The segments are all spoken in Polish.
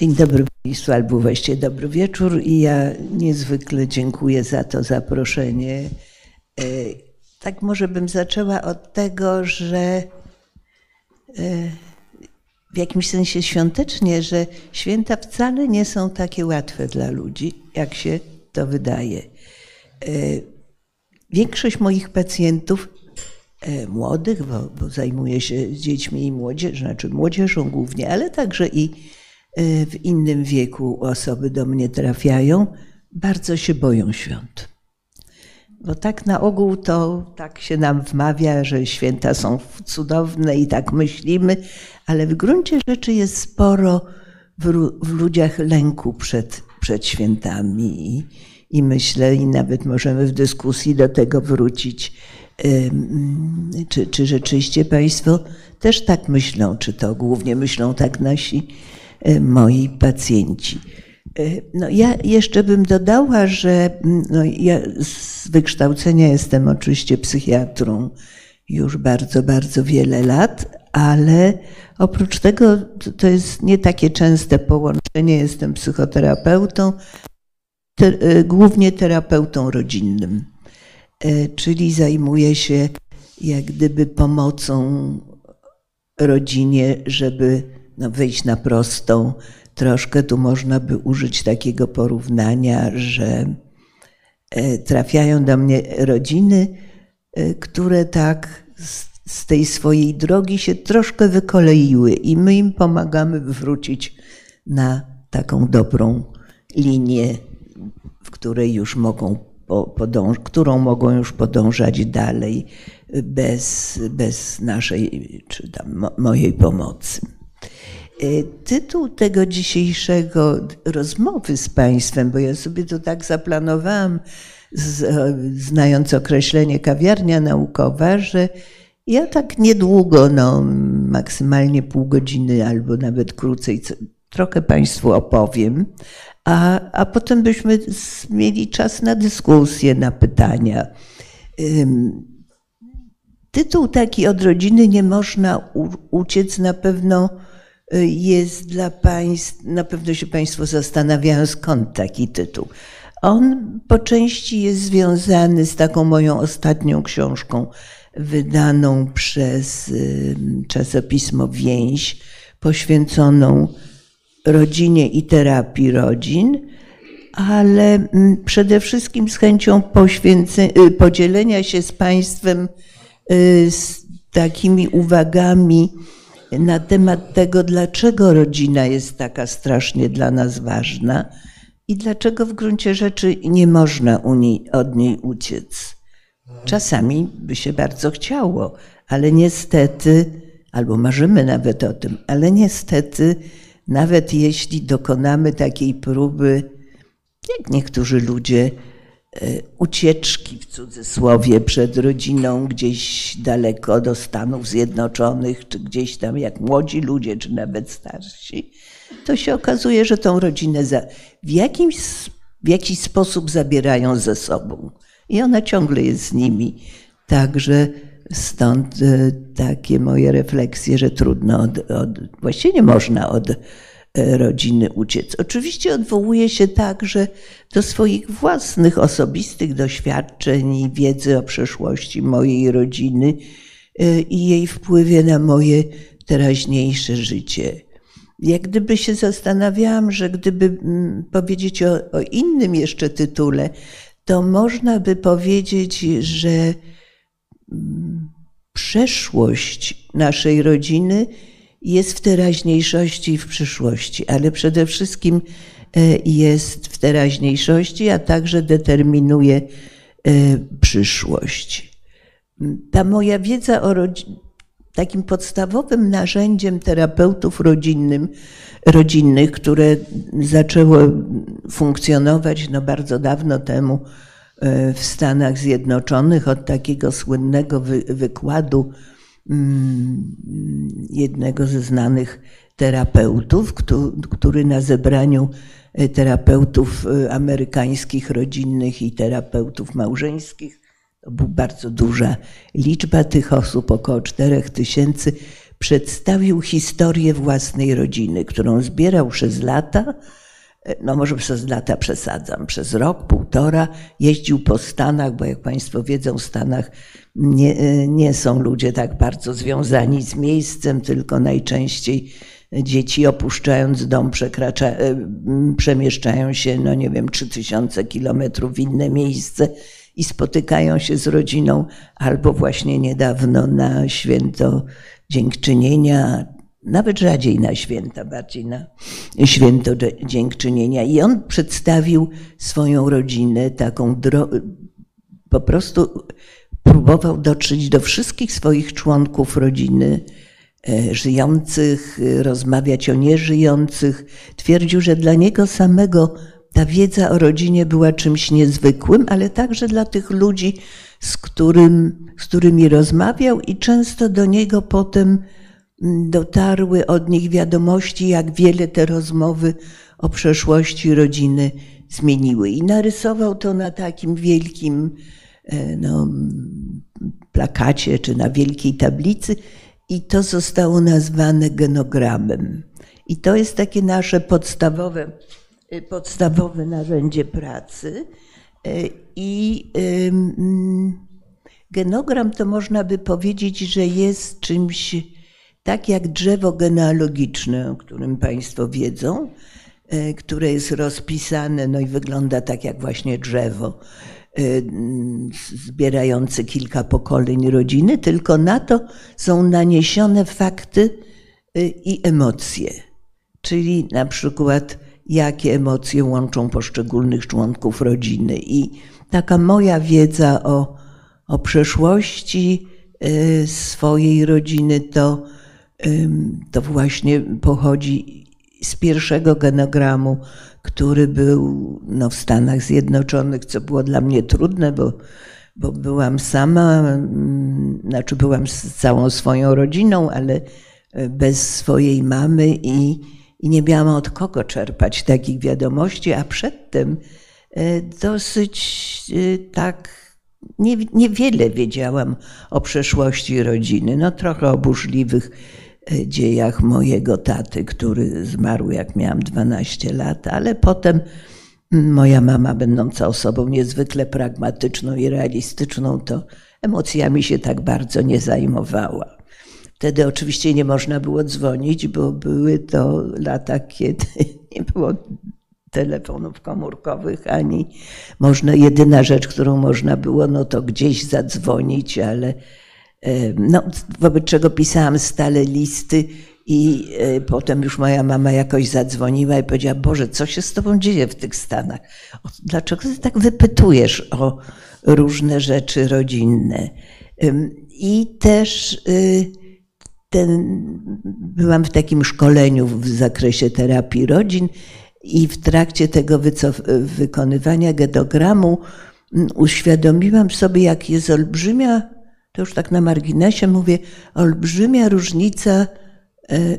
Dzień dobry Państwu, albo właściwie dobry wieczór i ja niezwykle dziękuję za to zaproszenie. E, tak może bym zaczęła od tego, że e, w jakimś sensie świątecznie, że święta wcale nie są takie łatwe dla ludzi, jak się to wydaje. E, większość moich pacjentów młodych, bo, bo zajmuję się dziećmi i młodzieżą, znaczy młodzieżą głównie, ale także i w innym wieku osoby do mnie trafiają, bardzo się boją świąt. Bo tak na ogół to tak się nam wmawia, że święta są cudowne i tak myślimy, ale w gruncie rzeczy jest sporo w, w ludziach lęku przed, przed świętami. I, I myślę, i nawet możemy w dyskusji do tego wrócić, czy, czy rzeczywiście Państwo też tak myślą, czy to głównie myślą tak nasi moi pacjenci. E, no ja jeszcze bym dodała, że mm, no ja z wykształcenia jestem oczywiście psychiatrą już bardzo, bardzo wiele lat, ale oprócz tego to jest nie takie częste połączenie. Jestem psychoterapeutą, te, e, głównie terapeutą rodzinnym, czyli zajmuję się jak gdyby pomocą rodzinie, żeby no, wyjść na prostą. Troszkę tu można by użyć takiego porównania, że e, trafiają do mnie rodziny, e, które tak z tej swojej drogi się troszkę wykoleiły i my im pomagamy wrócić na taką dobrą linię, w której już mogą podąż- którą mogą już podążać dalej bez, bez naszej czy tam mojej pomocy. E, tytuł tego dzisiejszego rozmowy z Państwem, bo ja sobie to tak zaplanowałam, znając określenie kawiarnia naukowa, że ja tak niedługo, no maksymalnie pół godziny albo nawet krócej, trochę Państwu opowiem, a, a potem byśmy mieli czas na dyskusję, na pytania. Tytuł taki od rodziny nie można uciec na pewno jest dla Państwa, na pewno się Państwo zastanawiają, skąd taki tytuł. On po części jest związany z taką moją ostatnią książką, wydaną przez czasopismo Więź, poświęconą rodzinie i terapii rodzin, ale przede wszystkim z chęcią y, podzielenia się z Państwem y, z takimi uwagami, na temat tego, dlaczego rodzina jest taka strasznie dla nas ważna i dlaczego w gruncie rzeczy nie można niej, od niej uciec. Czasami by się bardzo chciało, ale niestety, albo marzymy nawet o tym, ale niestety, nawet jeśli dokonamy takiej próby, jak niektórzy ludzie, ucieczki w cudzysłowie przed rodziną gdzieś daleko do Stanów Zjednoczonych, czy gdzieś tam jak młodzi ludzie, czy nawet starsi, to się okazuje, że tą rodzinę w, jakimś, w jakiś sposób zabierają ze sobą. I ona ciągle jest z nimi. Także stąd e, takie moje refleksje, że trudno, od, od, właściwie nie można od E, rodziny uciec. Oczywiście odwołuje się także do swoich własnych osobistych doświadczeń i wiedzy o przeszłości mojej rodziny e, i jej wpływie na moje teraźniejsze życie. Jak gdyby się zastanawiałam, że gdyby mm, powiedzieć o, o innym jeszcze tytule, to można by powiedzieć, że mm, przeszłość naszej rodziny jest w teraźniejszości i w przyszłości, ale przede wszystkim e, jest w teraźniejszości, a także determinuje e, przyszłość. Ta moja wiedza o rodzinie, takim podstawowym narzędziem terapeutów rodzinnym, rodzinnych, które zaczęło funkcjonować no bardzo dawno temu e, w Stanach Zjednoczonych od takiego słynnego wy, wykładu jednego ze znanych terapeutów, który na zebraniu e, terapeutów e, amerykańskich, rodzinnych i terapeutów małżeńskich, to była bardzo duża liczba tych osób, około 4 tysięcy, przedstawił historię własnej rodziny, którą zbierał przez lata. No może przez lata przesadzam, przez rok, półtora jeździł po Stanach, bo jak Państwo wiedzą, w Stanach nie, nie są ludzie tak bardzo związani z miejscem, tylko najczęściej dzieci opuszczając dom przekracza, e, przemieszczają się, no nie wiem, 3000 kilometrów w inne miejsce i spotykają się z rodziną, albo właśnie niedawno na święto dziękczynienia, nawet rzadziej na święta, bardziej na święto dziękczynienia. I on przedstawił swoją rodzinę taką po prostu próbował dotrzeć do wszystkich swoich członków rodziny, e, żyjących, rozmawiać o nieżyjących. Twierdził, że dla niego samego ta wiedza o rodzinie była czymś niezwykłym, ale także dla tych ludzi, z, którym, z którymi rozmawiał, i często do niego potem dotarły od nich wiadomości, jak wiele te rozmowy o przeszłości rodziny zmieniły. I narysował to na takim wielkim e, no, plakacie czy na wielkiej tablicy, i to zostało nazwane genogramem. I to jest takie nasze podstawowe Y, podstawowe narzędzie pracy. Y, I genogram to można by powiedzieć, że jest czymś tak jak drzewo genealogiczne, o którym Państwo wiedzą, y, które jest rozpisane, no i wygląda tak jak właśnie drzewo zbierające kilka pokoleń rodziny, tylko na to są naniesione fakty i emocje. Czyli na przykład jakie emocje łączą poszczególnych członków rodziny. I taka moja wiedza o, o przeszłości swojej rodziny to, to właśnie pochodzi z pierwszego genogramu, który był no, w Stanach Zjednoczonych, co było dla mnie trudne, bo, bo byłam sama, znaczy byłam z całą swoją rodziną, ale y, bez swojej mamy i i nie miałam od kogo czerpać takich wiadomości, a przedtem e, dosyć e, tak nie, niewiele wiedziałam o przeszłości rodziny. No trochę o burzliwych dziejach mojego taty, który zmarł jak miałam 12 lat, ale potem moja mama, będąca osobą niezwykle pragmatyczną i realistyczną, to emocjami się tak bardzo nie zajmowała. Wtedy oczywiście nie można było dzwonić, bo były to lata, kiedy nie było telefonów komórkowych, ani można, jedyna rzecz, którą można było, no to gdzieś zadzwonić, ale no, wobec czego pisałam stale listy i e, potem już moja mama jakoś zadzwoniła i powiedziała, Boże, co się z tobą dzieje w tych Stanach? Dlaczego ty tak wypytujesz o różne rzeczy rodzinne? I też y, ten, byłam w takim szkoleniu w zakresie terapii rodzin i w trakcie tego wykonywania gedogramu mm, uświadomiłam sobie, jak jest olbrzymia, to już tak na marginesie mówię, olbrzymia różnica e,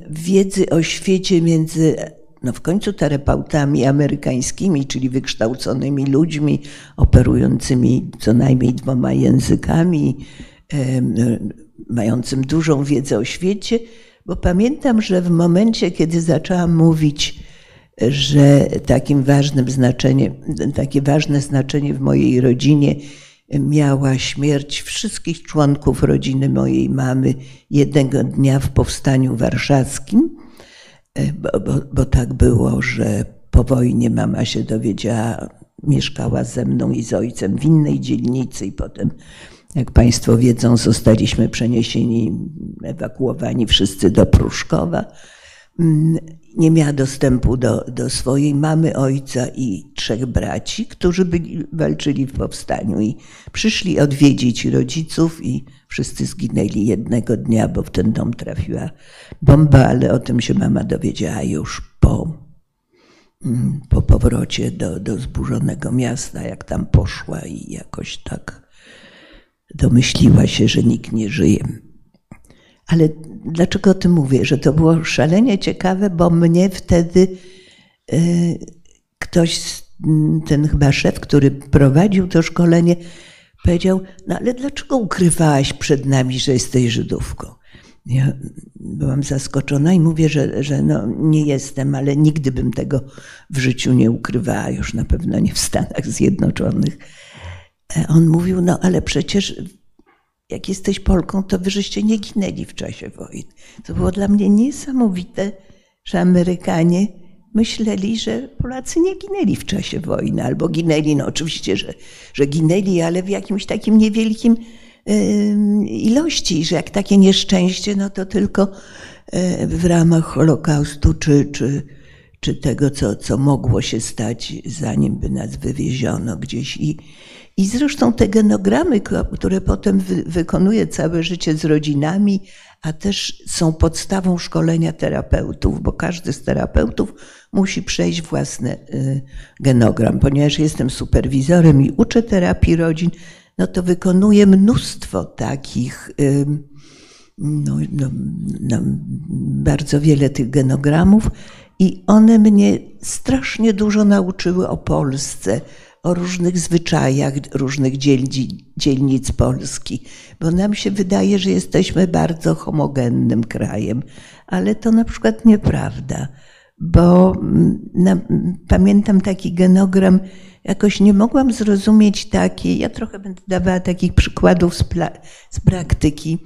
wiedzy o świecie między no w końcu terapeutami amerykańskimi, czyli wykształconymi ludźmi operującymi co najmniej dwoma językami, mającym dużą wiedzę o świecie, bo pamiętam, że w momencie, kiedy zaczęłam mówić, że takim ważnym znaczeniem, takie ważne znaczenie w mojej rodzinie miała śmierć wszystkich członków rodziny mojej mamy jednego dnia w powstaniu warszawskim, bo, bo, bo tak było, że po wojnie mama się dowiedziała, mieszkała ze mną i z ojcem w innej dzielnicy i potem jak Państwo wiedzą, zostaliśmy przeniesieni, ewakuowani wszyscy do Pruszkowa. Nie miała dostępu do, do swojej mamy, ojca i trzech braci, którzy byli, walczyli w powstaniu i przyszli odwiedzić rodziców i wszyscy zginęli jednego dnia, bo w ten dom trafiła bomba, ale o tym się mama dowiedziała już po, mm, po powrocie do, do zburzonego miasta, jak tam poszła i jakoś tak domyśliła się, że nikt nie żyje. Ale dlaczego o tym mówię? Że to było szalenie ciekawe, bo mnie wtedy e, ktoś, ten chyba szef, który prowadził to szkolenie, powiedział: No ale dlaczego ukrywałaś przed nami, że jesteś Żydówką? Ja byłam zaskoczona i mówię, że, że no, nie jestem, ale nigdy bym tego w życiu nie ukrywała, już na pewno nie w Stanach Zjednoczonych. E, on mówił, no ale przecież jak jesteś Polką, to wy żeście nie ginęli w czasie wojny. To było dla mnie niesamowite, że Amerykanie myśleli, że Polacy nie ginęli w czasie wojny, albo ginęli, no oczywiście, że, że ginęli, ale w jakimś takim niewielkim ilości, że jak takie nieszczęście, no to tylko e, w ramach Holokaustu, czy, czy, czy tego, co, co mogło się stać, zanim by nas wywieziono gdzieś. I, i zresztą te genogramy, które potem wy, wykonuje całe życie z rodzinami, a też są podstawą szkolenia terapeutów, bo każdy z terapeutów musi przejść własny y, genogram. Ponieważ jestem superwizorem i uczę terapii rodzin, no to wykonuję mnóstwo takich, no, no, no, bardzo wiele tych genogramów i one mnie strasznie dużo nauczyły o Polsce, o różnych zwyczajach różnych dzielnic Polski, bo nam się wydaje, że jesteśmy bardzo homogennym krajem, ale to na przykład nieprawda, bo na, pamiętam taki genogram, jakoś nie mogłam zrozumieć takiej, ja trochę będę dawała takich przykładów z, z praktyki,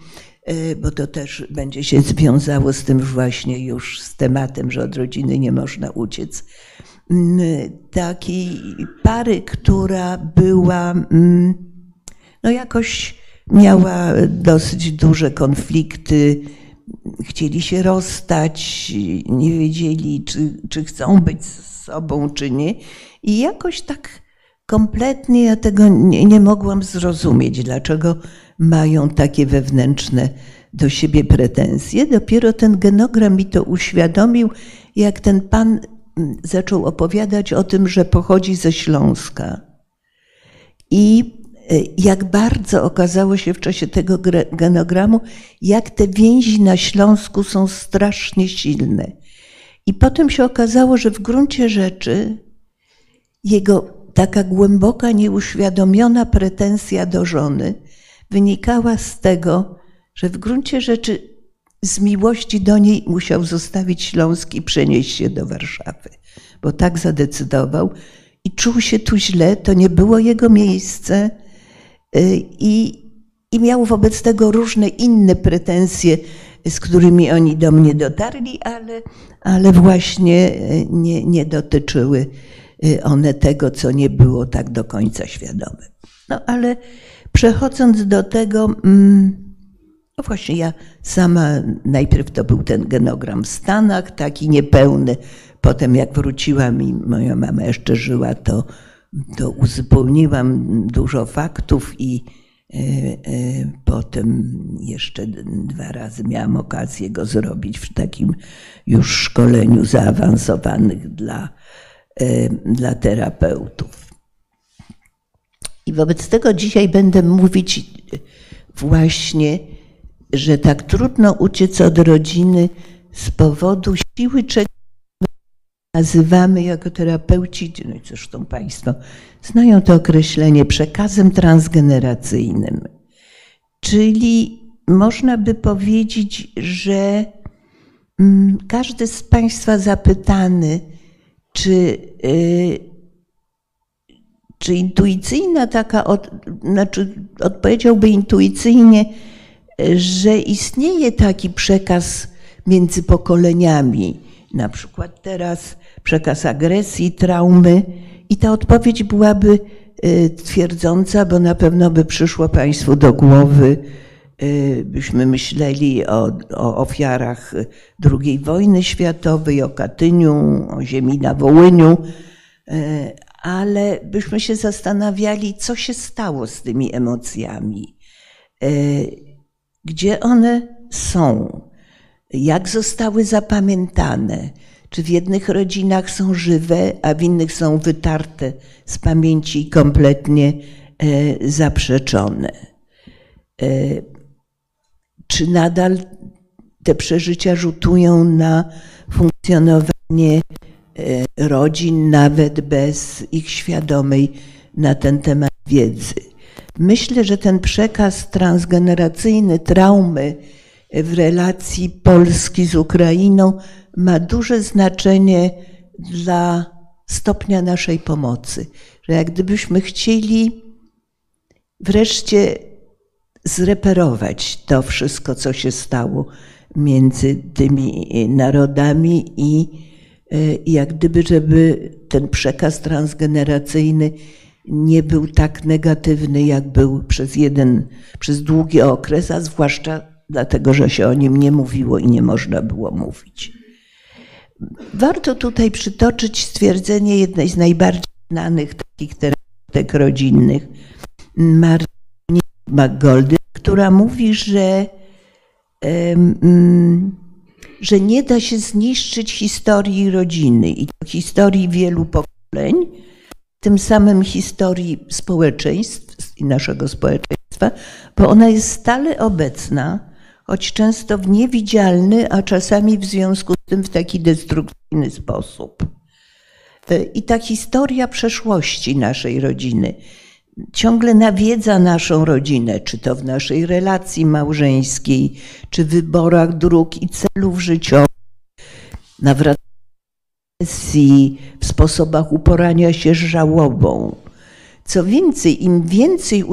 y, bo to też będzie się związało z tym właśnie już z tematem, że od rodziny nie można uciec takiej pary, która była, mm, no jakoś miała dosyć duże konflikty, chcieli się rozstać, nie wiedzieli, czy, czy chcą być z sobą, czy nie. I jakoś tak kompletnie ja tego nie, nie mogłam zrozumieć, dlaczego mają takie wewnętrzne do siebie pretensje. Dopiero ten genogram mi to uświadomił, jak ten pan zaczął opowiadać o tym, że pochodzi ze Śląska. I e, jak bardzo okazało się w czasie tego genogramu, jak te więzi na Śląsku są strasznie silne. I potem się okazało, że w gruncie rzeczy jego taka głęboka, nieuświadomiona pretensja do żony wynikała z tego, że w gruncie rzeczy z miłości do niej musiał zostawić Śląsk i przenieść się do Warszawy, bo tak zadecydował i czuł się tu źle, to nie było jego miejsce y, i, i miał wobec tego różne inne pretensje, z którymi oni do mnie dotarli, ale, ale właśnie y, nie, nie dotyczyły y, one tego, co nie było tak do końca świadome. No ale przechodząc do tego, mm, no właśnie, ja sama, najpierw to był ten genogram w Stanach, taki niepełny. Potem jak wróciłam i moja mama jeszcze żyła, to, to uzupełniłam dużo faktów i e, e, potem jeszcze dwa razy miałam okazję go zrobić w takim już szkoleniu zaawansowanych dla, e, dla terapeutów. I wobec tego dzisiaj będę mówić właśnie że tak trudno uciec od rodziny z powodu siły, czego nazywamy jako terapeuci, no zresztą Państwo znają to określenie, przekazem transgeneracyjnym. Czyli można by powiedzieć, że mm, każdy z Państwa zapytany, czy, y, czy intuicyjna taka, od, znaczy odpowiedziałby intuicyjnie, że istnieje taki przekaz między pokoleniami, na przykład teraz przekaz agresji, traumy, i ta odpowiedź byłaby e, twierdząca, bo na pewno by przyszło Państwu do głowy, e, byśmy myśleli o, o ofiarach II wojny światowej, o Katyniu, o ziemi na Wołyniu, e, ale byśmy się zastanawiali, co się stało z tymi emocjami gdzie one są, jak zostały zapamiętane, czy w jednych rodzinach są żywe, a w innych są wytarte z pamięci i kompletnie e, zaprzeczone. E, czy nadal te przeżycia rzutują na funkcjonowanie e, rodzin, nawet bez ich świadomej na ten temat wiedzy. Myślę, że ten przekaz transgeneracyjny traumy w relacji Polski z Ukrainą ma duże znaczenie dla stopnia naszej pomocy. Że jak gdybyśmy chcieli wreszcie zreperować to wszystko, co się stało między tymi narodami i jak gdyby, żeby ten przekaz transgeneracyjny nie był tak negatywny, jak był przez jeden, przez długi okres, a zwłaszcza dlatego, że się o nim nie mówiło i nie można było mówić. Warto tutaj przytoczyć stwierdzenie jednej z najbardziej znanych takich terapeutek rodzinnych, Martini McGoldy, która mówi, że, że nie da się zniszczyć historii rodziny i historii wielu pokoleń, tym samym historii społeczeństw i naszego społeczeństwa, bo ona jest stale obecna, choć często w niewidzialny, a czasami w związku z tym w taki destrukcyjny sposób. I ta historia przeszłości naszej rodziny ciągle nawiedza naszą rodzinę, czy to w naszej relacji małżeńskiej, czy w wyborach dróg i celów życiowych, nawracania w sposobach uporania się z żałobą. Co więcej, im więcej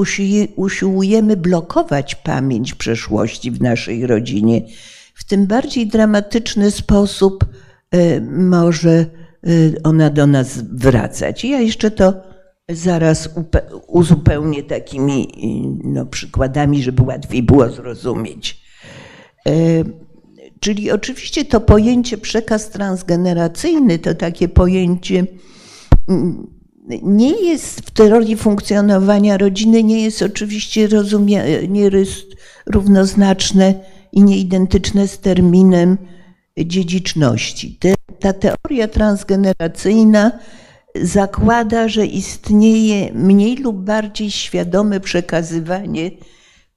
usiłujemy blokować pamięć przeszłości w naszej rodzinie, w tym bardziej dramatyczny sposób e, może e, ona do nas wracać. I ja jeszcze to zaraz uzupełnię takimi no, przykładami, żeby łatwiej było zrozumieć. Czyli oczywiście to pojęcie przekaz transgeneracyjny to takie pojęcie mm, nie jest w teorii funkcjonowania rodziny, nie jest oczywiście rozumie, nie jest równoznaczne i nieidentyczne z terminem dziedziczności. ta teoria transgeneracyjna zakłada, że istnieje mniej lub bardziej świadome przekazywanie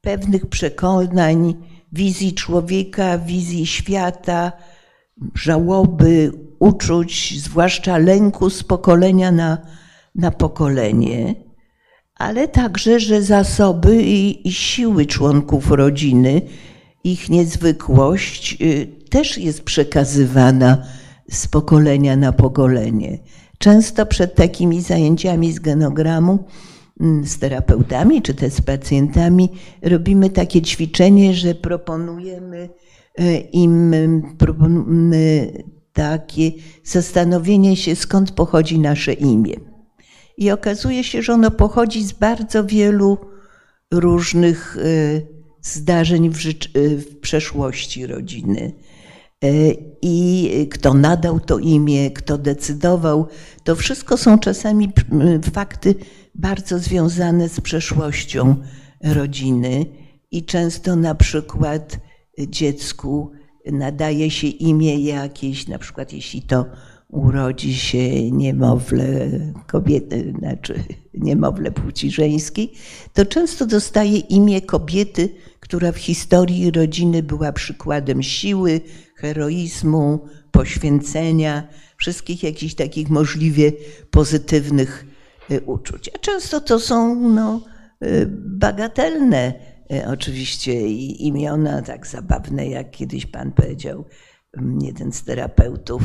pewnych przekonań, wizji człowieka, wizji świata, żałoby, uczuć, zwłaszcza lęku z pokolenia na, na pokolenie, ale także, że zasoby i, i siły członków rodziny, ich niezwykłość y, też jest przekazywana z pokolenia na pokolenie. Często przed takimi zajęciami z genogramu z terapeutami czy też z pacjentami robimy takie ćwiczenie, że proponujemy e, im takie zastanowienie się, skąd pochodzi nasze imię. I okazuje się, że ono pochodzi z bardzo wielu różnych e, zdarzeń w, e, w przeszłości rodziny. I kto nadał to imię, kto decydował, to wszystko są czasami fakty bardzo związane z przeszłością rodziny i często na przykład dziecku nadaje się imię jakieś, na przykład jeśli to urodzi się niemowlę kobiety, znaczy niemowlę płci żeńskiej, to często dostaje imię kobiety, która w historii rodziny była przykładem siły, heroizmu, poświęcenia, wszystkich jakichś takich możliwie pozytywnych Y, uczuć. A często to są no, y, bagatelne y, oczywiście imiona, tak zabawne, jak kiedyś pan powiedział, jeden z terapeutów,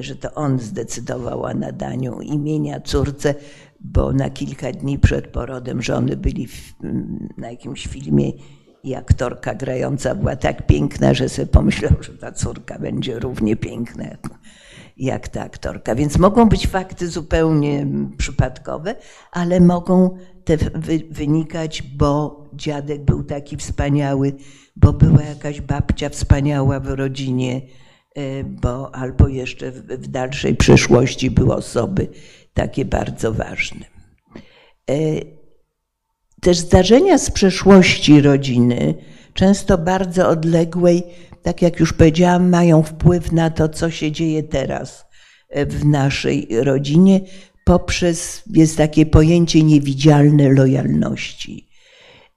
że to on zdecydował o nadaniu imienia córce, bo na kilka dni przed porodem żony byli w, na jakimś filmie i aktorka grająca była tak piękna, że sobie pomyślał, że ta córka będzie równie piękna jak ta aktorka. Więc mogą być fakty zupełnie przypadkowe, ale mogą te wynikać, bo dziadek był taki wspaniały, bo była jakaś babcia wspaniała w rodzinie, e, bo albo jeszcze w dalszej przyszłości były osoby takie bardzo ważne. Też zdarzenia z przeszłości rodziny, często bardzo odległej, tak jak już powiedziałam, mają wpływ na to, co się dzieje teraz e, w naszej rodzinie, poprzez jest takie pojęcie niewidzialne lojalności.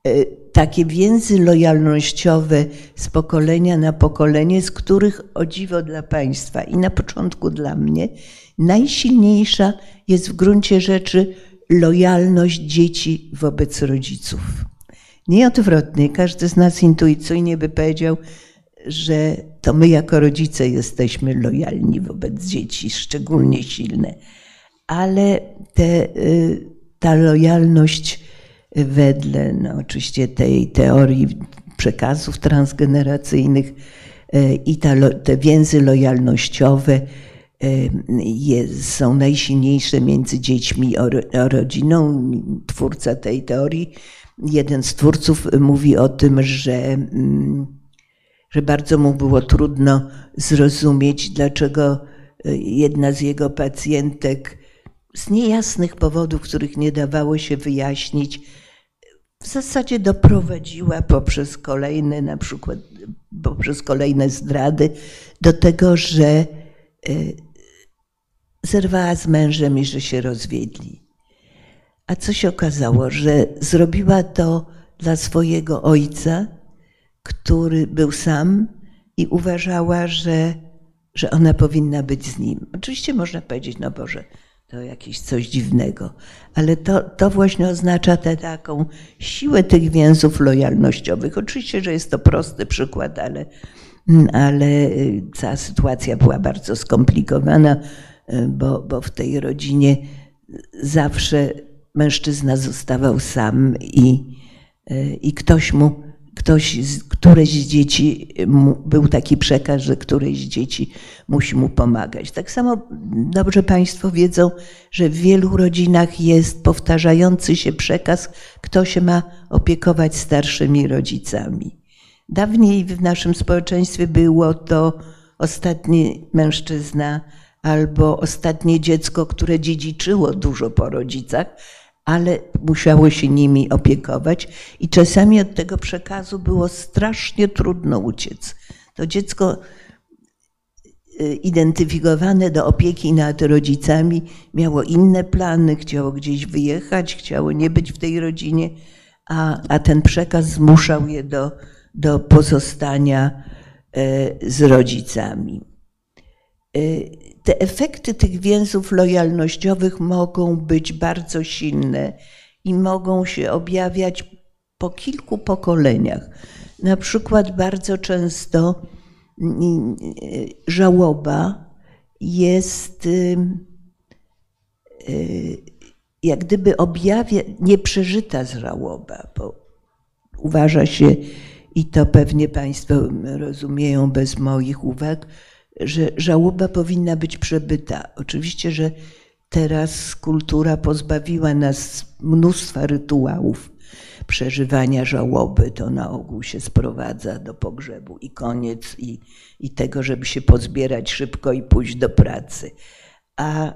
E, takie więzy lojalnościowe z pokolenia na pokolenie, z których o dziwo dla Państwa i na początku dla mnie, najsilniejsza jest w gruncie rzeczy lojalność dzieci wobec rodziców. Nie odwrotnie. Każdy z nas intuicyjnie by powiedział, że to my jako rodzice jesteśmy lojalni wobec dzieci, szczególnie silne. Ale te, y, ta lojalność wedle no, oczywiście tej teorii przekazów transgeneracyjnych y, i ta, te więzy lojalnościowe y, są najsilniejsze między dziećmi a rodziną. Twórca tej teorii, jeden z twórców mówi o tym, że mm, że bardzo mu było trudno zrozumieć, dlaczego e, jedna z jego pacjentek z niejasnych powodów, których nie dawało się wyjaśnić, w zasadzie doprowadziła poprzez kolejne, na przykład poprzez kolejne zdrady, do tego, że e, zerwała z mężem i że się rozwiedli. A co się okazało, że zrobiła to dla swojego ojca, który był sam i uważała, że, że ona powinna być z nim. Oczywiście można powiedzieć, no Boże, to jakieś coś dziwnego, ale to, to właśnie oznacza tę taką siłę tych więzów lojalnościowych. Oczywiście, że jest to prosty przykład, ale, ale cała sytuacja była bardzo skomplikowana, bo, bo w tej rodzinie zawsze mężczyzna zostawał sam i, i ktoś mu ktoś, któreś z dzieci, był taki przekaz, że któreś z dzieci musi mu pomagać. Tak samo dobrze Państwo wiedzą, że w wielu rodzinach jest powtarzający się przekaz, kto się ma opiekować starszymi rodzicami. Dawniej w naszym społeczeństwie było to ostatni mężczyzna albo ostatnie dziecko, które dziedziczyło dużo po rodzicach, ale musiało się nimi opiekować i czasami od tego przekazu było strasznie trudno uciec. To dziecko y, identyfikowane do opieki nad rodzicami miało inne plany, chciało gdzieś wyjechać, chciało nie być w tej rodzinie, a, a ten przekaz zmuszał je do, do pozostania y, z rodzicami. Y, te efekty tych więzów lojalnościowych mogą być bardzo silne i mogą się objawiać po kilku pokoleniach. Na przykład bardzo często mm, żałoba jest y, y, jak gdyby objawia nieprzeżyta żałoba, bo uważa się, i to pewnie Państwo rozumieją bez moich uwag, że żałoba powinna być przebyta. Oczywiście, że teraz kultura pozbawiła nas mnóstwa rytuałów przeżywania żałoby. To na ogół się sprowadza do pogrzebu i koniec, i, i tego, żeby się pozbierać szybko i pójść do pracy. A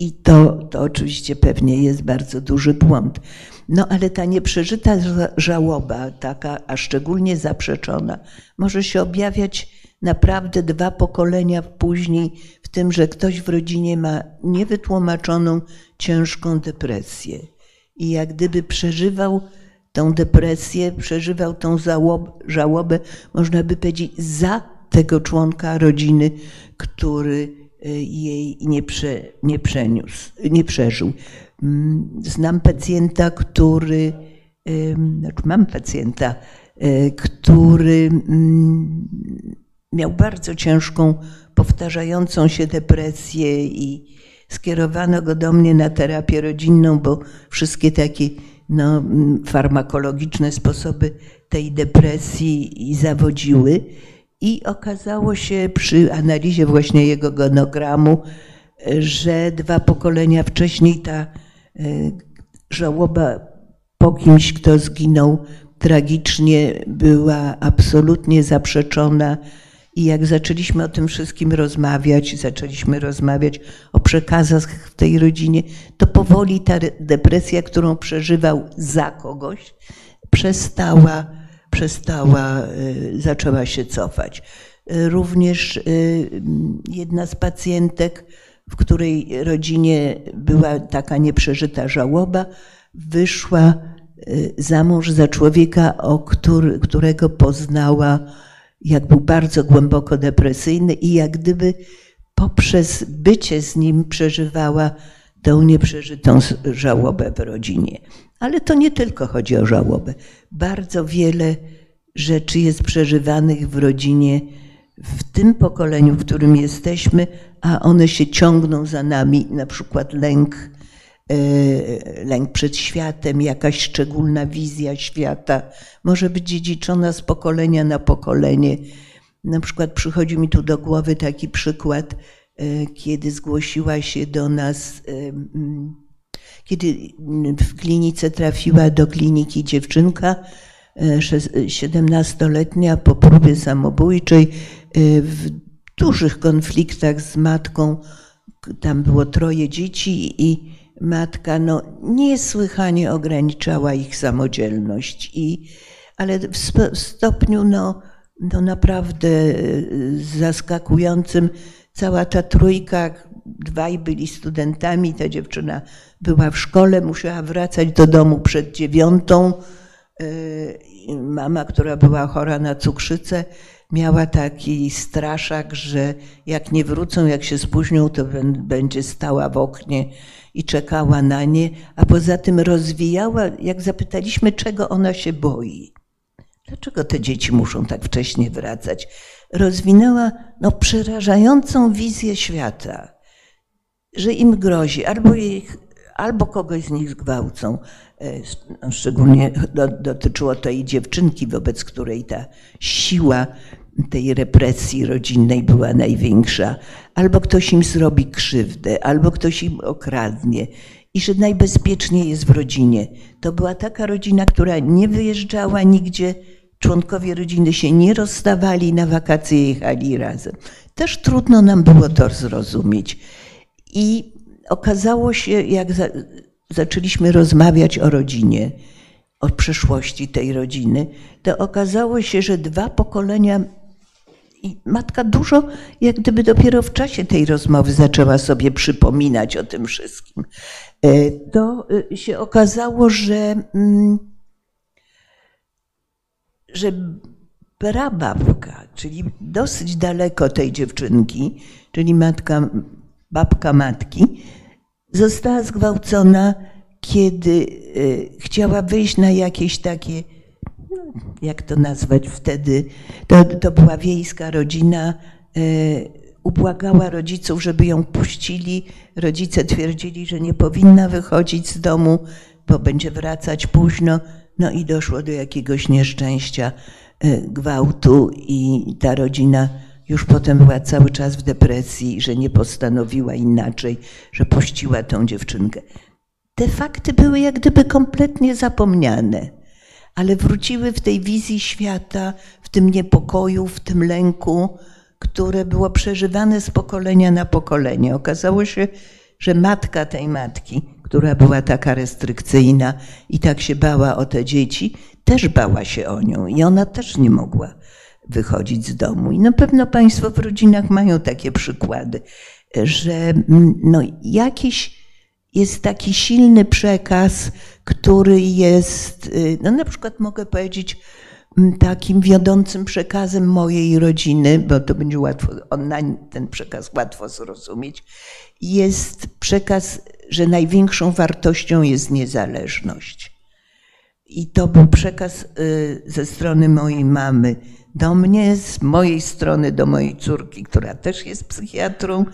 i to, to oczywiście pewnie jest bardzo duży błąd. No ale ta nieprzeżyta żałoba, taka, a szczególnie zaprzeczona, może się objawiać naprawdę dwa pokolenia później w tym, że ktoś w rodzinie ma niewytłumaczoną ciężką depresję i jak gdyby przeżywał tą depresję, przeżywał tą żałobę, można by powiedzieć, za tego członka rodziny, który e, jej nie, prze, nie przeniósł, nie przeżył. Mm, znam pacjenta, który, znaczy mam pacjenta, e, który mm, miał bardzo ciężką, powtarzającą się depresję i skierowano go do mnie na terapię rodzinną, bo wszystkie takie no, farmakologiczne sposoby tej depresji zawodziły. I okazało się przy analizie właśnie jego gonogramu, że dwa pokolenia wcześniej ta e, żałoba po kimś, kto zginął tragicznie, była absolutnie zaprzeczona i jak zaczęliśmy o tym wszystkim rozmawiać, zaczęliśmy rozmawiać o przekazach w tej rodzinie, to powoli ta depresja, którą przeżywał za kogoś, przestała, przestała, y, zaczęła się cofać. Również y, jedna z pacjentek, w której rodzinie była taka nieprzeżyta żałoba, wyszła y, za mąż za człowieka, o którego poznała jak był bardzo głęboko depresyjny i jak gdyby poprzez bycie z nim przeżywała tą nieprzeżytą żałobę w rodzinie. Ale to nie tylko chodzi o żałobę. Bardzo wiele rzeczy jest przeżywanych w rodzinie w tym pokoleniu, w którym jesteśmy, a one się ciągną za nami, na przykład lęk, lęk przed światem, jakaś szczególna wizja świata, może być dziedziczona z pokolenia na pokolenie. Na przykład przychodzi mi tu do głowy taki przykład, e, kiedy zgłosiła się do nas, e, kiedy w klinice trafiła do kliniki dziewczynka, 17-letnia po próbie samobójczej w dużych konfliktach z matką. Tam było troje dzieci i matka no, niesłychanie ograniczała ich samodzielność. I, ale w stopniu no, no naprawdę zaskakującym cała ta trójka, dwaj byli studentami, ta dziewczyna była w szkole, musiała wracać do domu przed dziewiątą. Mama, która była chora na cukrzycę, miała taki straszak, że jak nie wrócą, jak się spóźnią, to będzie stała w oknie i czekała na nie, a poza tym rozwijała, jak zapytaliśmy, czego ona się boi. Dlaczego te dzieci muszą tak wcześnie wracać? Rozwinęła no, przerażającą wizję świata, że im grozi, albo, ich, albo kogoś z nich zgwałcą. E, szczególnie dotyczyło to i dziewczynki, wobec której ta siła tej represji rodzinnej była największa, albo ktoś im zrobi krzywdę, albo ktoś im okradnie. I że najbezpieczniej jest w rodzinie. To była taka rodzina, która nie wyjeżdżała nigdzie, członkowie rodziny się nie rozstawali, na wakacje jechali razem. Też trudno nam było to zrozumieć. I okazało się, jak zaczęliśmy rozmawiać o rodzinie, o przeszłości tej rodziny, to okazało się, że dwa pokolenia i matka dużo, jak gdyby dopiero w czasie tej rozmowy zaczęła sobie przypominać o tym wszystkim. E, to e, się okazało, że, mm, że prababka, czyli dosyć daleko tej dziewczynki, czyli matka, babka matki, została zgwałcona, kiedy e, chciała wyjść na jakieś takie jak to nazwać wtedy, to, to była wiejska rodzina, e, ubłagała rodziców, żeby ją puścili. Rodzice twierdzili, że nie powinna wychodzić z domu, bo będzie wracać późno. No i doszło do jakiegoś nieszczęścia, e, gwałtu, i ta rodzina już potem była cały czas w depresji, że nie postanowiła inaczej, że puściła tą dziewczynkę. Te fakty były jak gdyby kompletnie zapomniane ale wróciły w tej wizji świata, w tym niepokoju, w tym lęku, które było przeżywane z pokolenia na pokolenie. Okazało się, że matka tej matki, która była taka restrykcyjna i tak się bała o te dzieci, też bała się o nią i ona też nie mogła wychodzić z domu. I na pewno Państwo w rodzinach mają takie przykłady, że mm, no, jakiś jest taki silny przekaz, który jest, y, no na przykład mogę powiedzieć, mm, takim wiodącym przekazem mojej rodziny, bo to będzie łatwo, on, ten przekaz łatwo zrozumieć, jest przekaz, że największą wartością jest niezależność. I to był przekaz y, ze strony mojej mamy do mnie, z mojej strony do mojej córki, która też jest psychiatrą,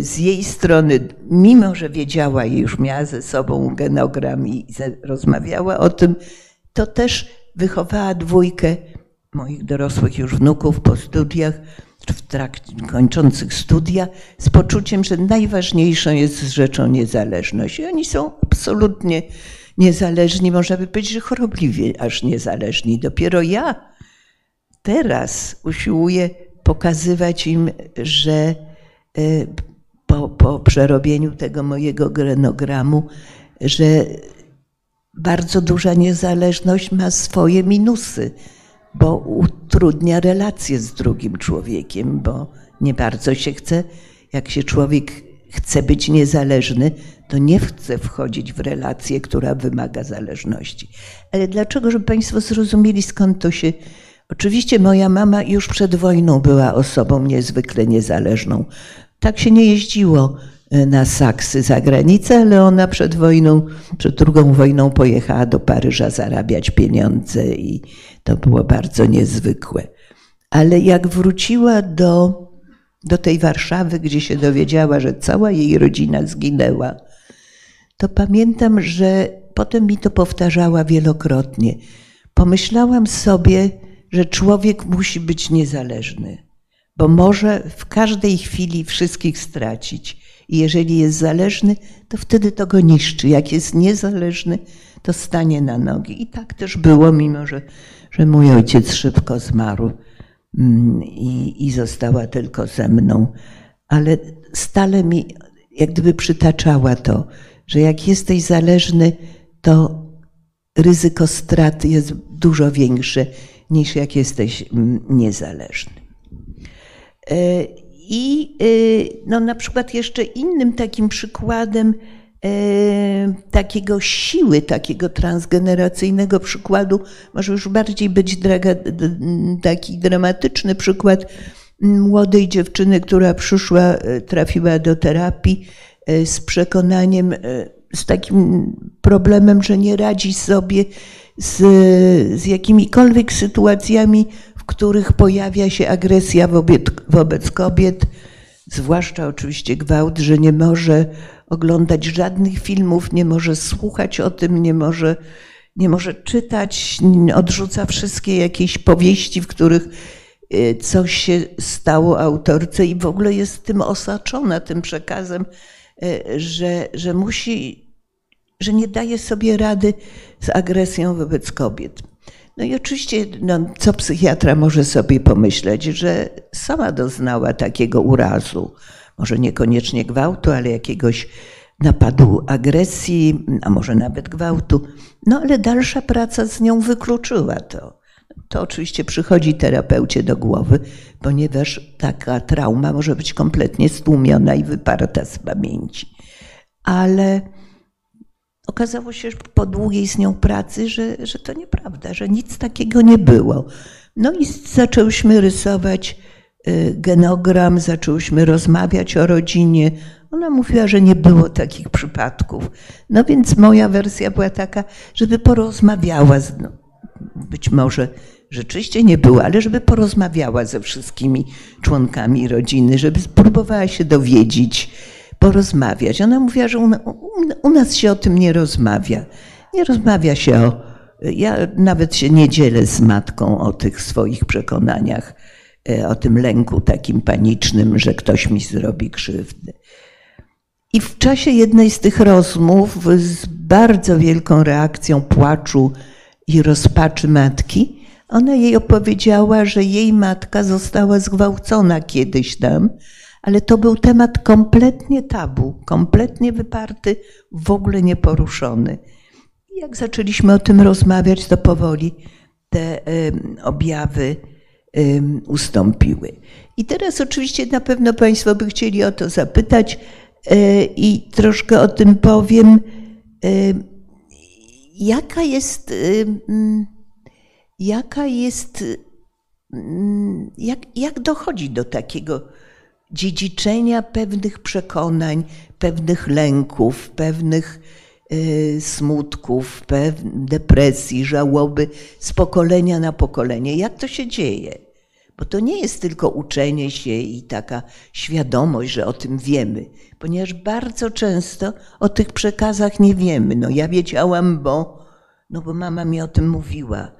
z jej strony, mimo że wiedziała i już miała ze sobą genogram i rozmawiała o tym, to też wychowała dwójkę moich dorosłych już wnuków po studiach, w trakcie kończących studia, z poczuciem, że najważniejszą jest rzeczą niezależność. I oni są absolutnie niezależni, można by powiedzieć, że chorobliwie aż niezależni. Dopiero ja teraz usiłuję pokazywać im, że e, po, po przerobieniu tego mojego genogramu, że bardzo duża niezależność ma swoje minusy, bo utrudnia relacje z drugim człowiekiem, bo nie bardzo się chce, jak się człowiek chce być niezależny, to nie chce wchodzić w relację, która wymaga zależności. Ale dlaczego, żeby Państwo zrozumieli, skąd to się. Oczywiście moja mama już przed wojną była osobą niezwykle niezależną tak się nie jeździło na saksy za granicę, ale ona przed wojną, przed drugą wojną pojechała do Paryża zarabiać pieniądze i to było bardzo niezwykłe. Ale jak wróciła do, do tej Warszawy, gdzie się dowiedziała, że cała jej rodzina zginęła, to pamiętam, że potem mi to powtarzała wielokrotnie. Pomyślałam sobie, że człowiek musi być niezależny, bo może w każdej chwili wszystkich stracić. I jeżeli jest zależny, to wtedy to go niszczy. Jak jest niezależny, to stanie na nogi. I tak też było, mimo że, że mój ojciec szybko zmarł mm, i, i została tylko ze mną. Ale stale mi jak gdyby przytaczała to, że jak jesteś zależny, to ryzyko straty jest dużo większe niż jak jesteś mm, niezależny. E, I e, no, na przykład jeszcze innym takim przykładem e, takiego siły, takiego transgeneracyjnego przykładu, może już bardziej być taki dramatyczny przykład młodej dziewczyny, która przyszła, trafiła do terapii z przekonaniem, z takim problemem, że nie radzi sobie z, z jakimikolwiek sytuacjami, w których pojawia się agresja wobec, wobec kobiet, zwłaszcza oczywiście gwałt, że nie może oglądać żadnych filmów, nie może słuchać o tym, nie może, nie może czytać, odrzuca wszystkie jakieś powieści, w których e, coś się stało autorce i w ogóle jest tym osaczona, tym przekazem, e, że, że musi, że nie daje sobie rady z agresją wobec kobiet. No i oczywiście, no, co psychiatra może sobie pomyśleć, że sama doznała takiego urazu, może niekoniecznie gwałtu, ale jakiegoś napadu agresji, a może nawet gwałtu. No ale dalsza praca z nią wykluczyła to. To oczywiście przychodzi terapeucie do głowy, ponieważ taka trauma może być kompletnie stłumiona i wyparta z pamięci. Ale Okazało się po długiej z nią pracy, że, że to nieprawda, że nic takiego nie było. No i zaczęłyśmy rysować y, genogram, zaczęłyśmy rozmawiać o rodzinie. Ona mówiła, że nie było takich przypadków. No więc moja wersja była taka, żeby porozmawiała, z, no, być może rzeczywiście nie było, ale żeby porozmawiała ze wszystkimi członkami rodziny, żeby spróbowała się dowiedzieć, porozmawiać. Ona mówiła, że u, u nas się o tym nie rozmawia. Nie rozmawia się o. Ja nawet się nie dzielę z matką o tych swoich przekonaniach, e, o tym lęku takim panicznym, że ktoś mi zrobi krzywdę. I w czasie jednej z tych rozmów, z bardzo wielką reakcją płaczu i rozpaczy matki, ona jej opowiedziała, że jej matka została zgwałcona kiedyś tam ale to był temat kompletnie tabu, kompletnie wyparty, w ogóle nieporuszony. Jak zaczęliśmy o tym rozmawiać, to powoli te objawy ustąpiły. I teraz oczywiście na pewno Państwo by chcieli o to zapytać e, i troszkę o tym powiem. Jaka jest, jaka jest, jak, jak dochodzi do takiego dziedziczenia pewnych przekonań, pewnych lęków, pewnych y, smutków, depresji, żałoby z pokolenia na pokolenie. Jak to się dzieje? Bo to nie jest tylko uczenie się i taka świadomość, że o tym wiemy, ponieważ bardzo często o tych przekazach nie wiemy. No ja wiedziałam, bo, no bo mama mi o tym mówiła,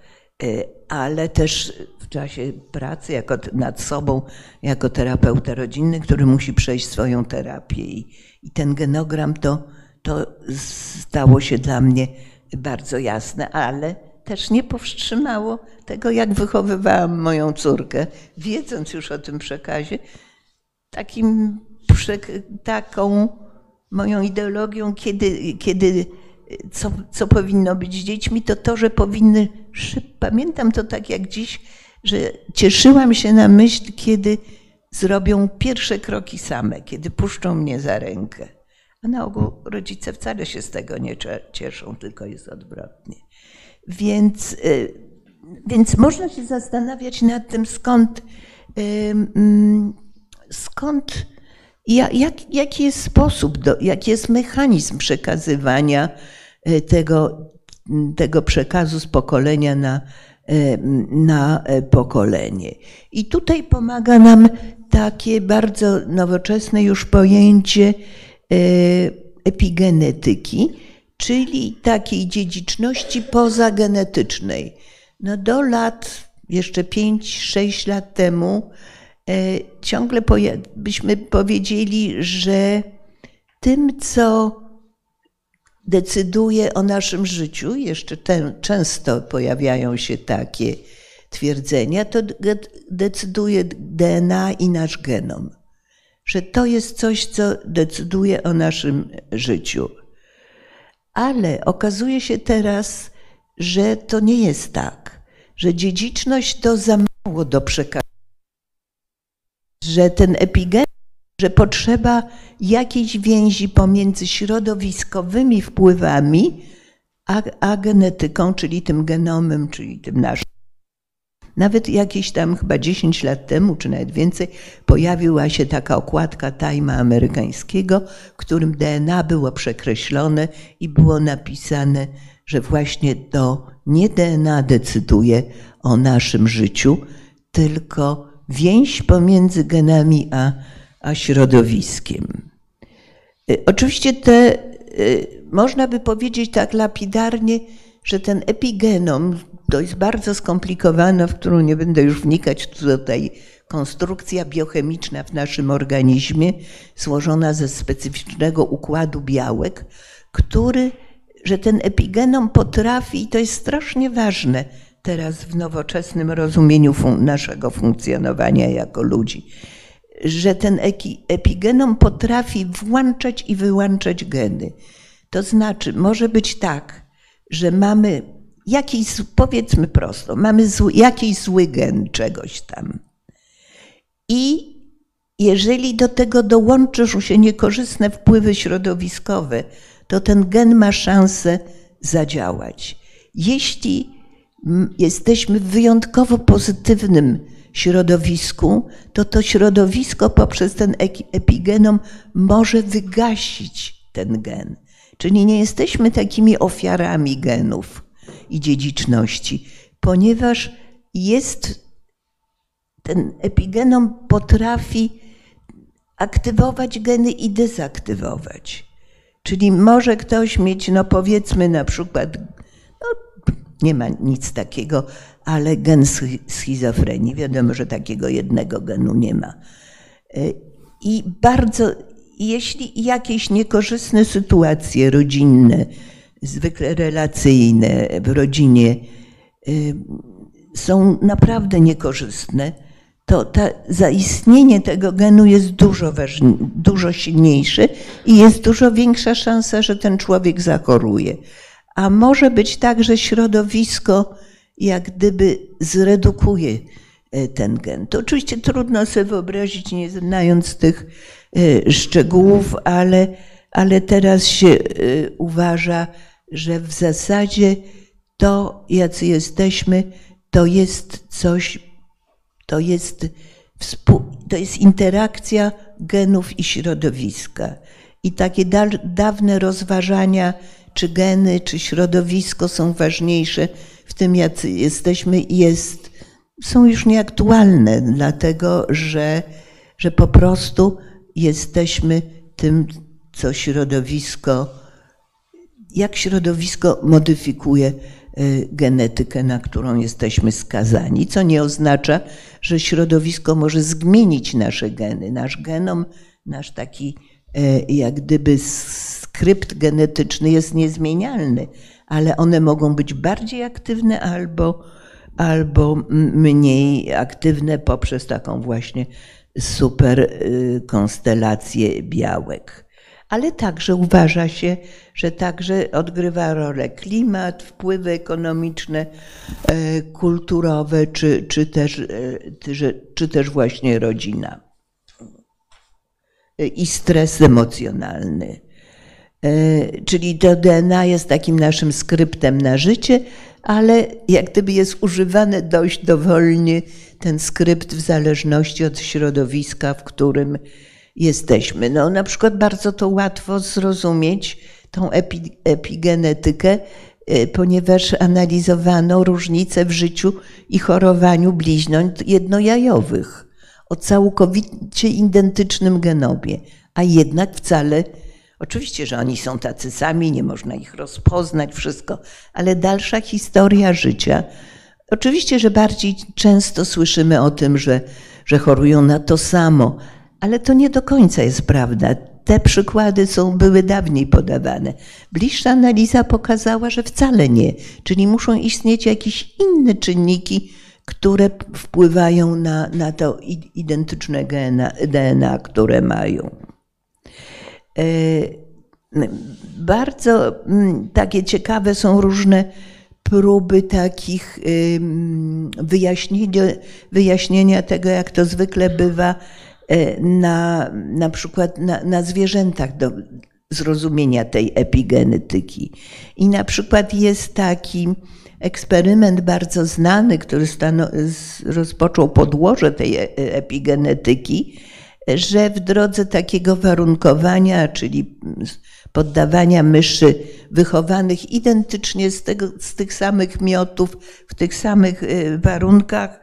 ale też czasie pracy jako, nad sobą jako terapeuta rodzinny, który musi przejść swoją terapię. I, i ten genogram to, to stało się dla mnie bardzo jasne, ale też nie powstrzymało tego, jak wychowywałam moją córkę, wiedząc już o tym przekazie, takim, taką moją ideologią, kiedy, kiedy co, co powinno być z dziećmi, to to, że powinny, pamiętam to tak jak dziś, że cieszyłam się na myśl, kiedy zrobią pierwsze kroki same, kiedy puszczą mnie za rękę. A na ogół rodzice wcale się z tego nie cieszą, tylko jest odwrotnie. Więc, y, więc można się zastanawiać nad tym, skąd, skąd Jak, jaki jest sposób, do, jaki jest mechanizm przekazywania tego, tego przekazu z pokolenia na, na pokolenie. I tutaj pomaga nam takie bardzo nowoczesne już pojęcie epigenetyki, czyli takiej dziedziczności pozagenetycznej. No do lat, jeszcze 5-6 lat temu, ciągle byśmy powiedzieli, że tym, co decyduje o naszym życiu, jeszcze często pojawiają się takie twierdzenia, to decyduje DNA i nasz genom. Że to jest coś, co decyduje o naszym życiu. Ale okazuje się teraz, że to nie jest tak, że dziedziczność to za mało do przekazania, że ten epigenom, że potrzeba jakiejś więzi pomiędzy środowiskowymi wpływami a, a genetyką, czyli tym genomem, czyli tym naszym. Nawet jakieś tam chyba 10 lat temu, czy nawet więcej, pojawiła się taka okładka Time'a amerykańskiego, w którym DNA było przekreślone i było napisane, że właśnie to nie DNA decyduje o naszym życiu, tylko więź pomiędzy genami a, a środowiskiem. Y, oczywiście te, y, można by powiedzieć tak lapidarnie, że ten epigenom to jest bardzo skomplikowana, w którą nie będę już wnikać tutaj, konstrukcja biochemiczna w naszym organizmie, złożona ze specyficznego układu białek, który, że ten epigenom potrafi, i to jest strasznie ważne teraz w nowoczesnym rozumieniu fun naszego funkcjonowania jako ludzi, że ten epigenom potrafi włączać i wyłączać geny. To znaczy, może być tak, że mamy jakiś, powiedzmy prosto, mamy zły, jakiś zły gen czegoś tam. I jeżeli do tego dołączysz się niekorzystne wpływy środowiskowe, to ten gen ma szansę zadziałać. Jeśli jesteśmy w wyjątkowo pozytywnym środowisku, to to środowisko poprzez ten epigenom może wygasić ten gen. Czyli nie jesteśmy takimi ofiarami genów i dziedziczności, ponieważ jest ten epigenom potrafi aktywować geny i dezaktywować. Czyli może ktoś mieć, no powiedzmy na przykład, no, nie ma nic takiego, ale gen schizofrenii. Wiadomo, że takiego jednego genu nie ma. I bardzo, jeśli jakieś niekorzystne sytuacje rodzinne zwykle relacyjne w rodzinie y, są naprawdę niekorzystne, to ta, zaistnienie tego genu jest dużo, dużo silniejsze i jest dużo większa szansa, że ten człowiek zachoruje. A może być tak, że środowisko jak gdyby zredukuje y, ten gen. To oczywiście trudno sobie wyobrazić, nie znając tych y, szczegółów, ale, ale teraz się uważa, że w zasadzie to, jacy jesteśmy, to jest coś, to jest, to jest interakcja genów i środowiska. I takie da, dawne rozważania, czy geny, czy środowisko są ważniejsze w tym, jacy jesteśmy, jest, są już nieaktualne, dlatego że, że po prostu jesteśmy tym, co środowisko jak środowisko modyfikuje y, genetykę, na którą jesteśmy skazani, co nie oznacza, że środowisko może zmienić nasze geny. Nasz genom, nasz taki y, jak gdyby skrypt genetyczny jest niezmienialny, ale one mogą być bardziej aktywne albo, albo mniej aktywne poprzez taką właśnie super y, konstelację białek ale także uważa się, że także odgrywa rolę klimat, wpływy ekonomiczne, e, kulturowe, czy, czy, też, e, czy też właśnie rodzina. E, I stres emocjonalny. Czyli to DNA jest takim naszym skryptem na życie, ale jak gdyby jest używane dość dowolnie ten skrypt w zależności od środowiska, w którym jesteśmy. No, na przykład bardzo to łatwo zrozumieć, tą epi, epigenetykę, y, ponieważ analizowano różnice w życiu i chorowaniu bliźniąt jednojajowych o całkowicie identycznym genomie, a jednak wcale, oczywiście, że oni są tacy sami, nie można ich rozpoznać, wszystko, ale dalsza historia życia. Oczywiście, że bardziej często słyszymy o tym, że, że chorują na to samo, ale to nie do końca jest prawda. Te przykłady są, były dawniej podawane. Bliższa analiza pokazała, że wcale nie, czyli muszą istnieć jakieś inne czynniki, które wpływają na, na to identyczne DNA, DNA, które mają. E, bardzo mm, takie ciekawe są różne próby takich wyjaśnienia, wyjaśnienia tego, jak to zwykle bywa e, na, na przykład na, na zwierzętach do zrozumienia tej epigenetyki. I na przykład jest taki eksperyment bardzo znany, który rozpoczął podłoże tej e, epigenetyki, że w drodze takiego warunkowania, czyli poddawania myszy wychowanych identycznie z, tego, z tych samych miotów, w tych samych e, warunkach,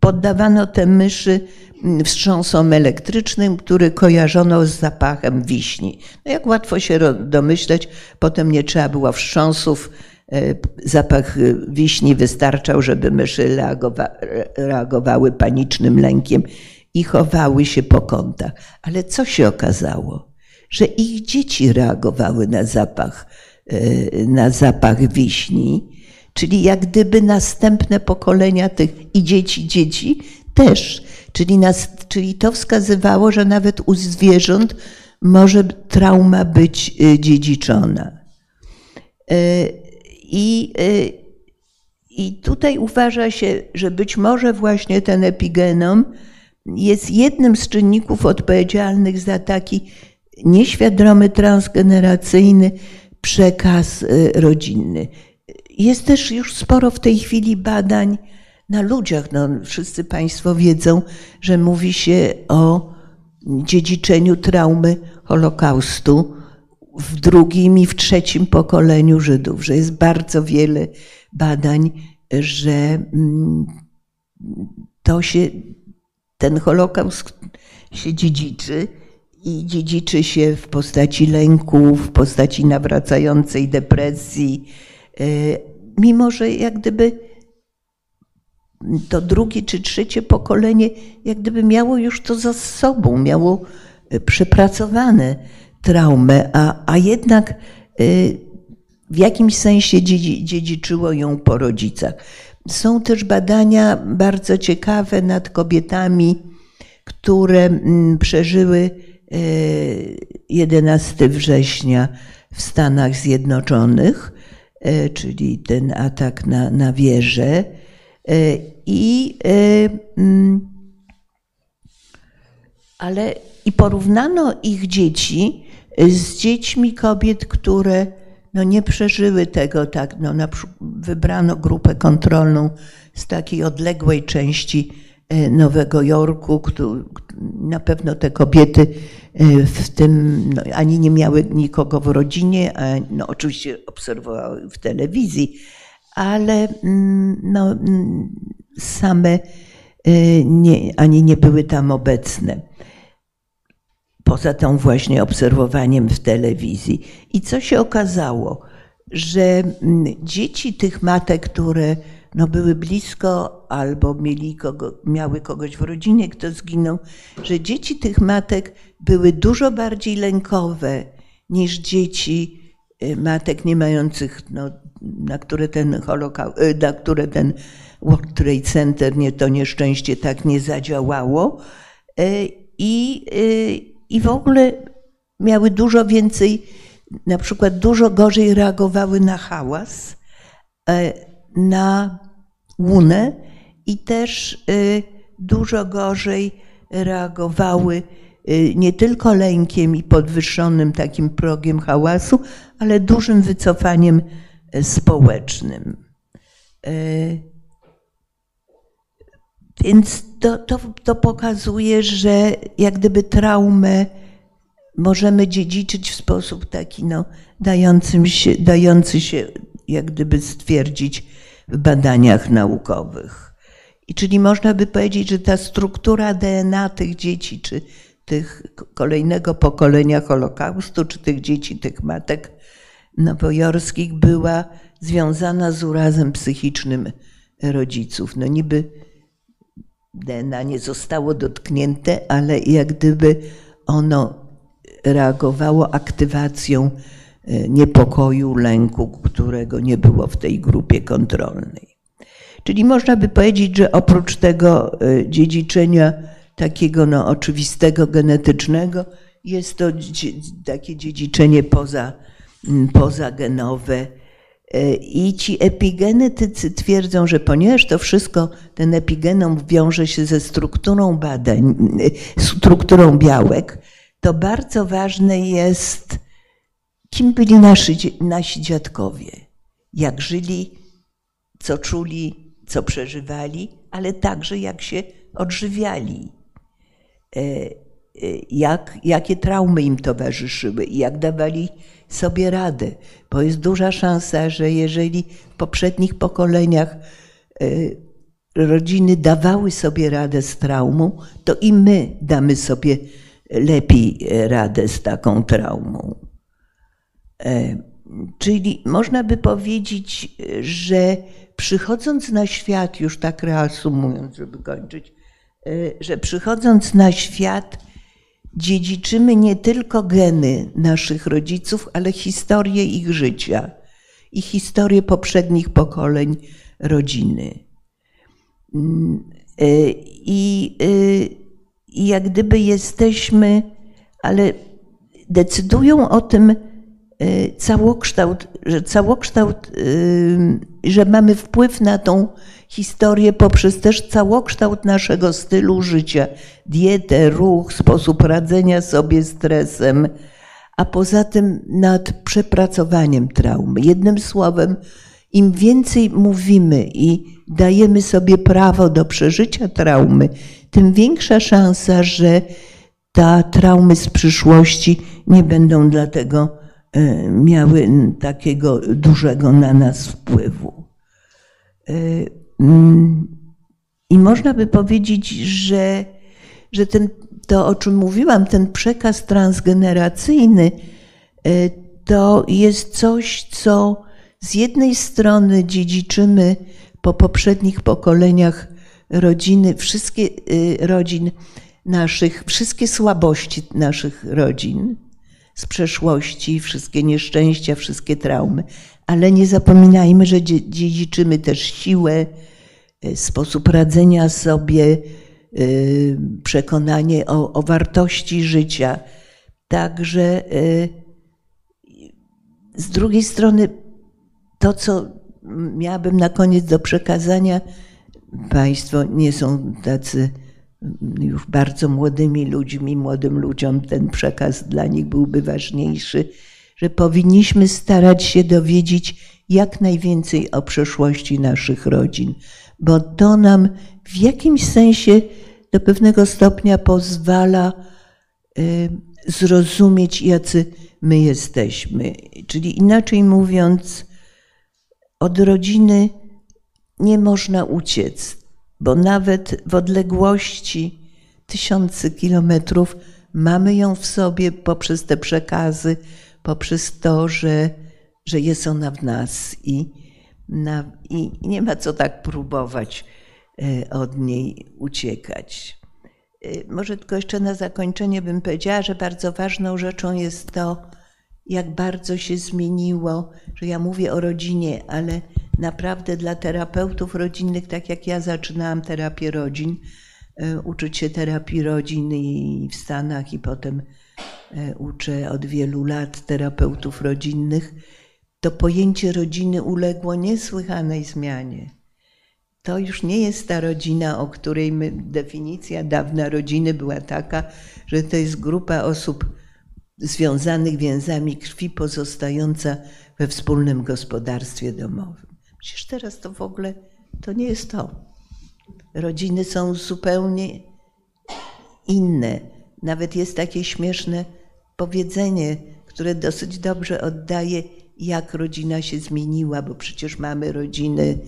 poddawano te myszy wstrząsom elektrycznym, który kojarzono z zapachem wiśni. No jak łatwo się domyśleć, potem nie trzeba było wstrząsów, e, zapach wiśni wystarczał, żeby myszy reagowa reagowały panicznym lękiem i chowały się po kątach. Ale co się okazało? Że ich dzieci reagowały na zapach, e, na zapach wiśni, czyli jak gdyby następne pokolenia tych i dzieci, dzieci też. Czyli, nas, czyli to wskazywało, że nawet u zwierząt może trauma być e, dziedziczona. E, I, I tutaj uważa się, że być może właśnie ten epigenom jest jednym z czynników odpowiedzialnych za taki nieświadomy, transgeneracyjny przekaz y, rodzinny. Jest też już sporo w tej chwili badań na ludziach. No, wszyscy Państwo wiedzą, że mówi się o dziedziczeniu traumy Holokaustu w drugim i w trzecim pokoleniu Żydów, że jest bardzo wiele badań, że mm, to się ten Holokaust się dziedziczy i dziedziczy się w postaci lęku, w postaci nawracającej depresji, e, mimo że jak gdyby to drugie czy trzecie pokolenie jak gdyby miało już to za sobą, miało e, przepracowane traumę, a, a jednak e, w jakimś sensie dziedziczyło ją po rodzicach. Są też badania bardzo ciekawe nad kobietami, które mm, przeżyły 11 e, września w Stanach Zjednoczonych, e, czyli ten atak na, na wieżę. E, I, mm, ale, I porównano ich dzieci z dziećmi kobiet, które no nie przeżyły tego tak. No, na, wybrano grupę kontrolną z takiej odległej części e, Nowego Jorku. Na pewno te kobiety e, w tym no, ani nie miały nikogo w rodzinie, a no, oczywiście obserwowały w telewizji, ale mm, no, mm, same e, nie, ani nie były tam obecne poza tą właśnie obserwowaniem w telewizji. I co się okazało? Że mm, dzieci tych matek, które no były blisko albo mieli kogo, miały kogoś w rodzinie, kto zginął, że dzieci tych matek były dużo bardziej lękowe niż dzieci y, matek nie mających, no, na które ten holokaust, y, na które ten World Trade Center, nie, to nieszczęście tak nie zadziałało. Y, I, i w ogóle miały dużo więcej, na przykład dużo gorzej reagowały na hałas, e, na łunę i też e, dużo gorzej reagowały e, nie tylko lękiem i podwyższonym takim progiem hałasu, ale dużym wycofaniem społecznym. Więc to, to, to pokazuje, że jak gdyby traumę możemy dziedziczyć w sposób taki no, dający się, dający się jak gdyby stwierdzić w badaniach naukowych. I czyli można by powiedzieć, że ta struktura DNA tych dzieci, czy tych kolejnego pokolenia Holokaustu, czy tych dzieci, tych matek nowojorskich była związana z urazem psychicznym rodziców. No niby DNA nie zostało dotknięte, ale jak gdyby ono reagowało aktywacją e, niepokoju, lęku, którego nie było w tej grupie kontrolnej. Czyli można by powiedzieć, że oprócz tego e, dziedziczenia takiego no, oczywistego, genetycznego, jest to takie dziedziczenie poza, pozagenowe. E, I ci epigenetycy twierdzą, że ponieważ to wszystko, ten epigenom wiąże się ze strukturą badań, strukturą białek, to bardzo ważne jest, kim byli nasi, nasi dziadkowie, jak żyli, co czuli, co przeżywali, ale także jak się odżywiali, e, e, jak, jakie traumy im towarzyszyły i jak dawali sobie radę. Bo jest duża szansa, że jeżeli w poprzednich pokoleniach e, rodziny dawały sobie radę z traumą, to i my damy sobie lepiej radę z taką traumą. Czyli można by powiedzieć, że przychodząc na świat, już tak reasumując, żeby kończyć, e, że przychodząc na świat, dziedziczymy nie tylko geny naszych rodziców, ale historię ich życia i historię poprzednich pokoleń rodziny. Mm, e, I, e, i jak gdyby jesteśmy, ale decydują o tym całokształt, że całokształt że mamy wpływ na tą historię poprzez też całokształt naszego stylu życia, dietę, ruch, sposób radzenia sobie stresem, a poza tym nad przepracowaniem traumy. Jednym słowem, im więcej mówimy i dajemy sobie prawo do przeżycia traumy, tym większa szansa, że ta traumy z przyszłości nie będą dlatego E, miały takiego dużego na nas wpływu. E, mm, I można by powiedzieć, że, że ten, to, o czym mówiłam, ten przekaz transgeneracyjny, e, to jest coś, co z jednej strony dziedziczymy po poprzednich pokoleniach rodziny, wszystkie rodzin naszych, wszystkie słabości naszych rodzin, z przeszłości, wszystkie nieszczęścia, wszystkie traumy. Ale nie zapominajmy, że dziedziczymy też siłę, e, sposób radzenia sobie, e, przekonanie o, o wartości życia. Także e, z drugiej strony to, co miałabym na koniec do przekazania, Państwo nie są tacy już bardzo młodymi ludźmi, młodym ludziom ten przekaz dla nich byłby ważniejszy, że powinniśmy starać się dowiedzieć jak najwięcej o przeszłości naszych rodzin, bo to nam w jakimś sensie do pewnego stopnia pozwala y, zrozumieć, jacy my jesteśmy. Czyli inaczej mówiąc, od rodziny nie można uciec bo nawet w odległości tysiący kilometrów mamy ją w sobie poprzez te przekazy, poprzez to, że, że jest ona w nas i, na, i nie ma co tak próbować e, od niej uciekać. E, może tylko jeszcze na zakończenie bym powiedziała, że bardzo ważną rzeczą jest to, jak bardzo się zmieniło, że ja mówię o rodzinie, ale naprawdę dla terapeutów rodzinnych, tak jak ja zaczynałam terapię rodzin, e, uczyć się terapii rodzin i w Stanach i potem uczę od wielu lat terapeutów rodzinnych, to pojęcie rodziny uległo niesłychanej zmianie. To już nie jest ta rodzina, o której my, definicja dawna rodziny była taka, że to jest grupa osób związanych więzami krwi pozostająca we wspólnym gospodarstwie domowym. Przecież teraz to w ogóle to nie jest to. rodziny są zupełnie inne. Nawet jest takie śmieszne powiedzenie, które dosyć dobrze oddaje, jak rodzina się zmieniła, bo przecież mamy rodziny,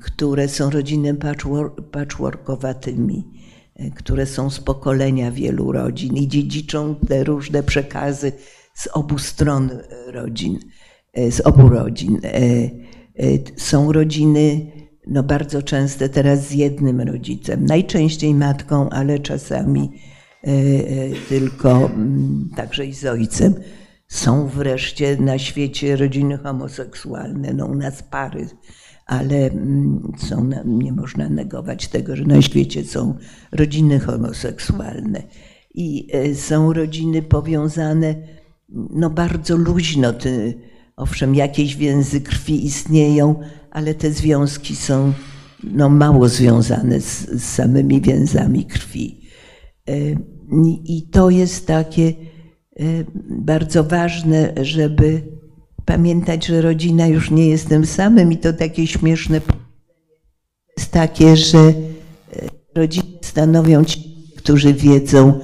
które są rodziny patchworkowatymi, e, które są z pokolenia wielu rodzin i dziedziczą te różne przekazy z obu stron rodzin, e, z obu rodzin. E, są rodziny no bardzo często teraz z jednym rodzicem, najczęściej matką, ale czasami tylko mm, także i z ojcem. Są wreszcie na świecie rodziny homoseksualne, no u nas pary, ale mm, są, nie można negować tego, że na świecie są rodziny homoseksualne i e, są rodziny powiązane no bardzo luźno. Ty, owszem, jakieś więzy krwi istnieją, ale te związki są no, mało związane z, z samymi więzami krwi. E, I to jest takie bardzo ważne, żeby pamiętać, że rodzina już nie jest tym samym i to takie śmieszne jest takie, że y, rodziny stanowią ci, którzy wiedzą,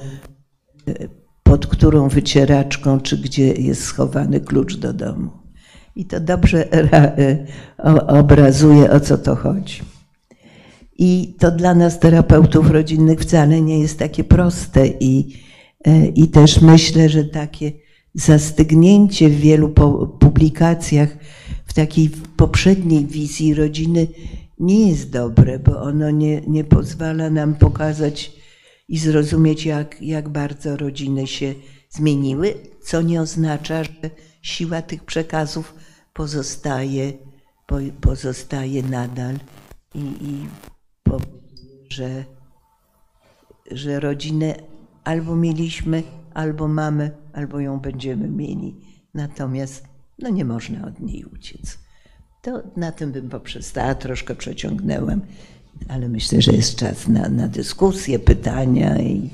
y, pod którą wycieraczką, czy gdzie jest schowany klucz do domu. I to dobrze obrazuje, o co to chodzi. I to dla nas, terapeutów rodzinnych, wcale nie jest takie proste i E, I też myślę, że takie zastygnięcie w wielu publikacjach w takiej poprzedniej wizji rodziny nie jest dobre, bo ono nie, nie pozwala nam pokazać i zrozumieć, jak, jak bardzo rodziny się zmieniły, co nie oznacza, że siła tych przekazów pozostaje, pozostaje nadal i, i że, że rodziny albo mieliśmy, albo mamy, albo ją będziemy mieli. Natomiast no nie można od niej uciec. To na tym bym poprzestała, troszkę przeciągnęłam, ale myślę, że jest czas na, na dyskusję, pytania i